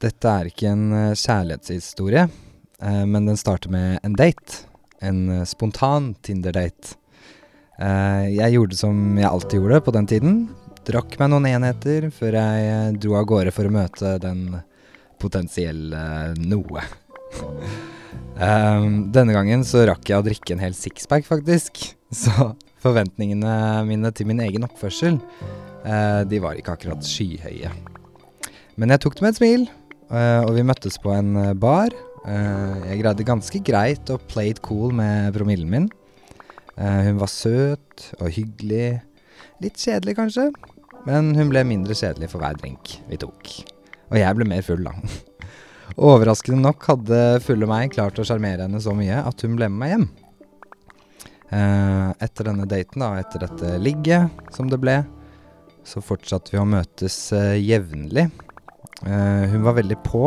Dette er ikke en eh, kjærlighetshistorie, eh, men den starter med en date. En eh, spontan Tinder-date. Jeg gjorde som jeg alltid gjorde på den tiden. Drakk meg noen enheter før jeg dro av gårde for å møte den potensielle noe. Denne gangen så rakk jeg å drikke en hel sixpack, faktisk. Så forventningene mine til min egen oppførsel, de var ikke akkurat skyhøye. Men jeg tok det med et smil, og vi møttes på en eh, bar. Eh, jeg greide ganske greit å play it cool med promillen min. Eh, hun var søt og hyggelig. Litt kjedelig, kanskje, men hun ble mindre kjedelig for hver drink vi tok. Og jeg ble mer full, da. Overraskende nok hadde fulle meg klart å sjarmere henne så mye at hun ble med meg hjem. Eh, etter denne daten, da, etter dette ligget, som det ble, så fortsatte vi å møtes eh, jevnlig. Eh, hun var veldig på.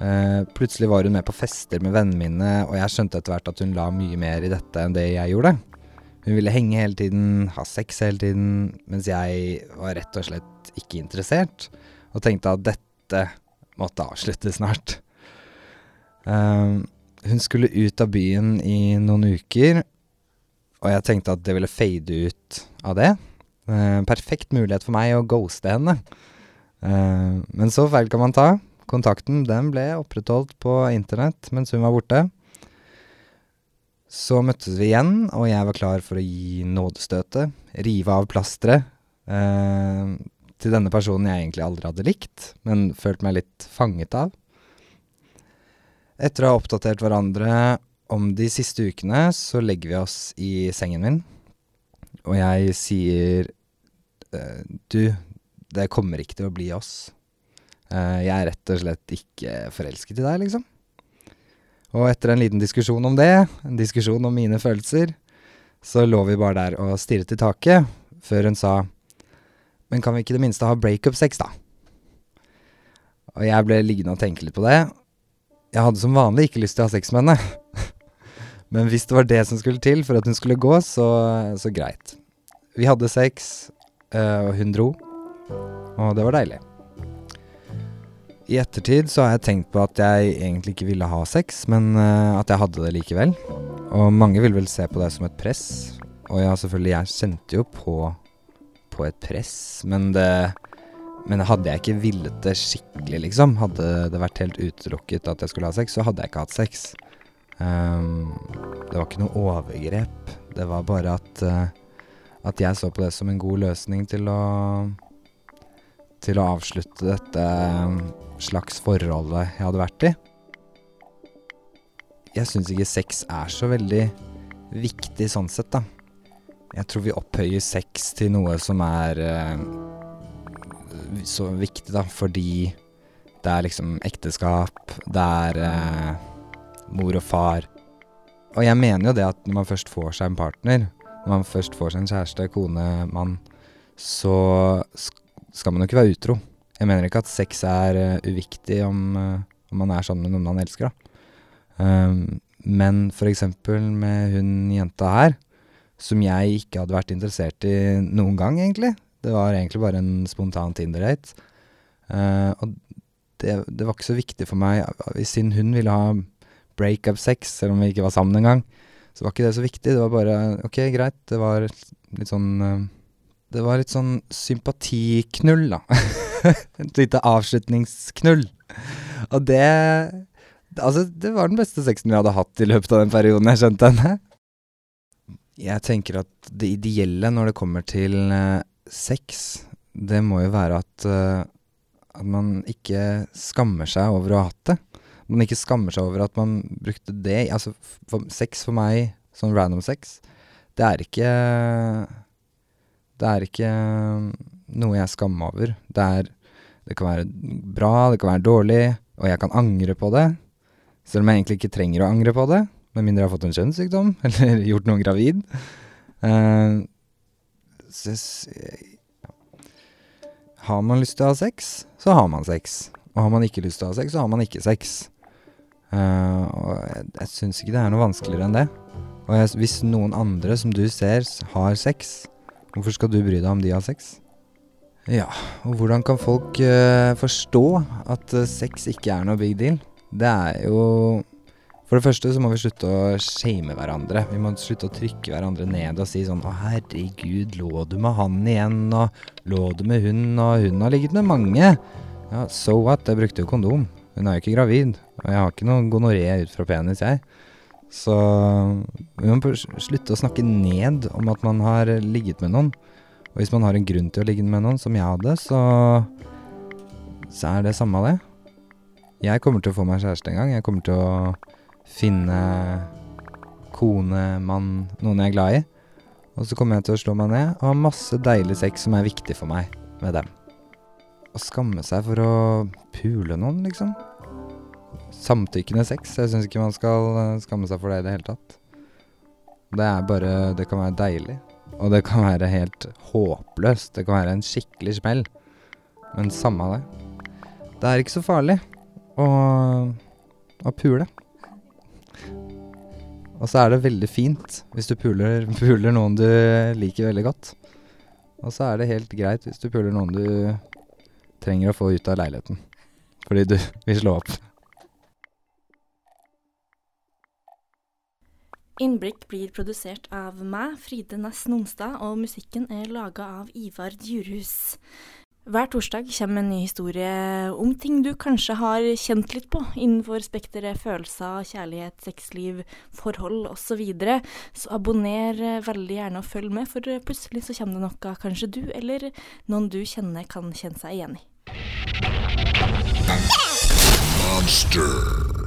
Eh, plutselig var hun med på fester med vennene mine, og jeg skjønte etter hvert at hun la mye mer i dette enn det jeg gjorde. Hun ville henge hele tiden, ha sex hele tiden, mens jeg var rett og slett ikke interessert, og tenkte at dette måtte avslutte snart. Uh, hun skulle ut av byen i noen uker, og jeg tenkte at det ville fade ut av det. Uh, perfekt mulighet for meg å ghoste henne. Eh, men så feil kan man ta. Kontakten den ble opprettholdt på internett mens hun var borte. Så møttes vi igjen, og jeg var klar for å gi nådestøtet. Rive av plasteret. Eh, til denne personen jeg egentlig aldri hadde likt, men følt meg litt fanget av. Etter å ha oppdatert hverandre om de siste ukene, så legger vi oss i sengen min, og jeg sier eh, Du, det kommer ikke til å bli oss. Uh, jeg er rett og slett ikke forelsket i deg, liksom. Og etter en liten diskusjon om det, en diskusjon om mine følelser, så lå vi bare der og stirret i taket, før hun sa Men kan vi ikke i det minste ha breakup-sex, da? Og jeg ble liggende og tenke litt på det. Jeg hadde som vanlig ikke lyst til å ha sex med henne. Men hvis det var det som skulle til for at hun skulle gå, så, så greit. Vi hadde sex, eh, og hun dro. Og det var deilig. I ettertid så har jeg tenkt på at jeg egentlig ikke ville ha sex, men eh, at jeg hadde det likevel. Og mange vil vel se på det som et press. Og ja, selvfølgelig, jeg kjente jo på, på et press, men det Men hadde jeg ikke villet det skikkelig, liksom, hadde det vært helt utelukket at jeg skulle ha sex, så hadde jeg ikke hatt sex. Um, det var ikke noe overgrep. Det var bare at, uh, at jeg så på det som en god løsning til å Til å avslutte dette eh, slags forholdet jeg hadde vært i. Jeg syns ikke sex er så veldig viktig sånn sett, da. Jeg tror vi opphøyer sex til noe som er eh, så viktig, da, fordi det er liksom ekteskap, det er eh, mor og far. Og jeg mener jo det at når man først får seg en partner, når man først får seg en kjæreste, kone, mann, så skal man jo ikke være utro. Jeg mener ikke at sex er uh, uviktig om, uh, om man er sammen med noen man elsker. Um, men for eksempel med hun jenta her, som jeg ikke hadde vært interessert i noen gang, egentlig. Det var egentlig bare en spontan Tinder-date. Uh, og det, det var ikke så viktig for meg, siden hun ville ha breakup-sex, selv om vi ikke var sammen engang. Så var ikke det så viktig. Det var bare ok, greit. Det var litt sånn eh, Det var litt sånn sympatiknull, da. Et lite avslutningsknull. Og det Altså, det var den beste sexen vi hadde hatt i løpet av den perioden jeg skjønte henne. Jeg tenker at det ideelle når det kommer til eh, sex, det må jo være at, uh, at man ikke skammer seg over å ha hatt det. Man ikke skammer seg over at man brukte det Altså, for, sex for meg, sånn random sex, det er ikke Det er ikke noe jeg skammer meg over. Det er Det kan være bra, det kan være dårlig, og jeg kan angre på det. Selv om jeg egentlig ikke trenger å angre på det, med mindre jeg har fått en kjønnssykdom eller gjort noen gravid. Uh, så ja. Har man lyst til å ha sex, så har man sex. Og har man ikke lyst til å ha sex, så har man ikke sex. Uh, og jeg, jeg syns ikke det er noe vanskeligere enn det. Og jeg, hvis noen andre som du ser har sex, hvorfor skal du bry deg om de har sex? Ja, og hvordan kan folk uh, forstå at uh, sex ikke er noe big deal? Det er jo For det første så må vi slutte å shame hverandre. Vi må slutte å trykke hverandre ned og si sånn Å, herregud, lå du med han igjen? Og lå du med hun? Og hun har ligget med mange. Ja, so what? Jeg brukte jo kondom. Hun er jo ikke gravid. Og jeg har ikke noe gonoré ut fra penis, jeg. Så vi må slutte å snakke ned om at man har ligget med noen. Og hvis man har en grunn til å ligge med noen, som jeg hadde, så, så er det samme det. Jeg kommer til å få meg kjæreste en gang. Jeg kommer til å finne kone, mann, noen jeg er glad i. Og så kommer jeg til å slå meg ned og ha masse deilig sex som er viktig for meg med dem. Å skamme seg for å pule noen, liksom. Samtykkende sex. Jeg syns ikke man skal eh, skamme seg for det i det hele tatt. Det er bare Det kan være deilig. Og det kan være helt håpløst. Det kan være en skikkelig smell. Men samme det. Det er ikke så farlig å, å pule. Og så er det veldig fint hvis du puler, puler, noen du liker veldig godt. Og så er det helt greit hvis du puler noen du trenger å få ut av leiligheten. Fordi du vil slå opp. Innblikk blir produsert av meg, Fride Næss Nonstad, og musikken er laga av Ivar Djurhus. Hver torsdag kommer en ny historie om ting du kanskje har kjent litt på innenfor spekteret følelser, kjærlighet, sexliv, forhold osv. Så, videre. så abonner veldig gjerne og følg med, for plutselig så kommer det noe kanskje du eller noen du kjenner kan kjenne seg igjen i. Monster.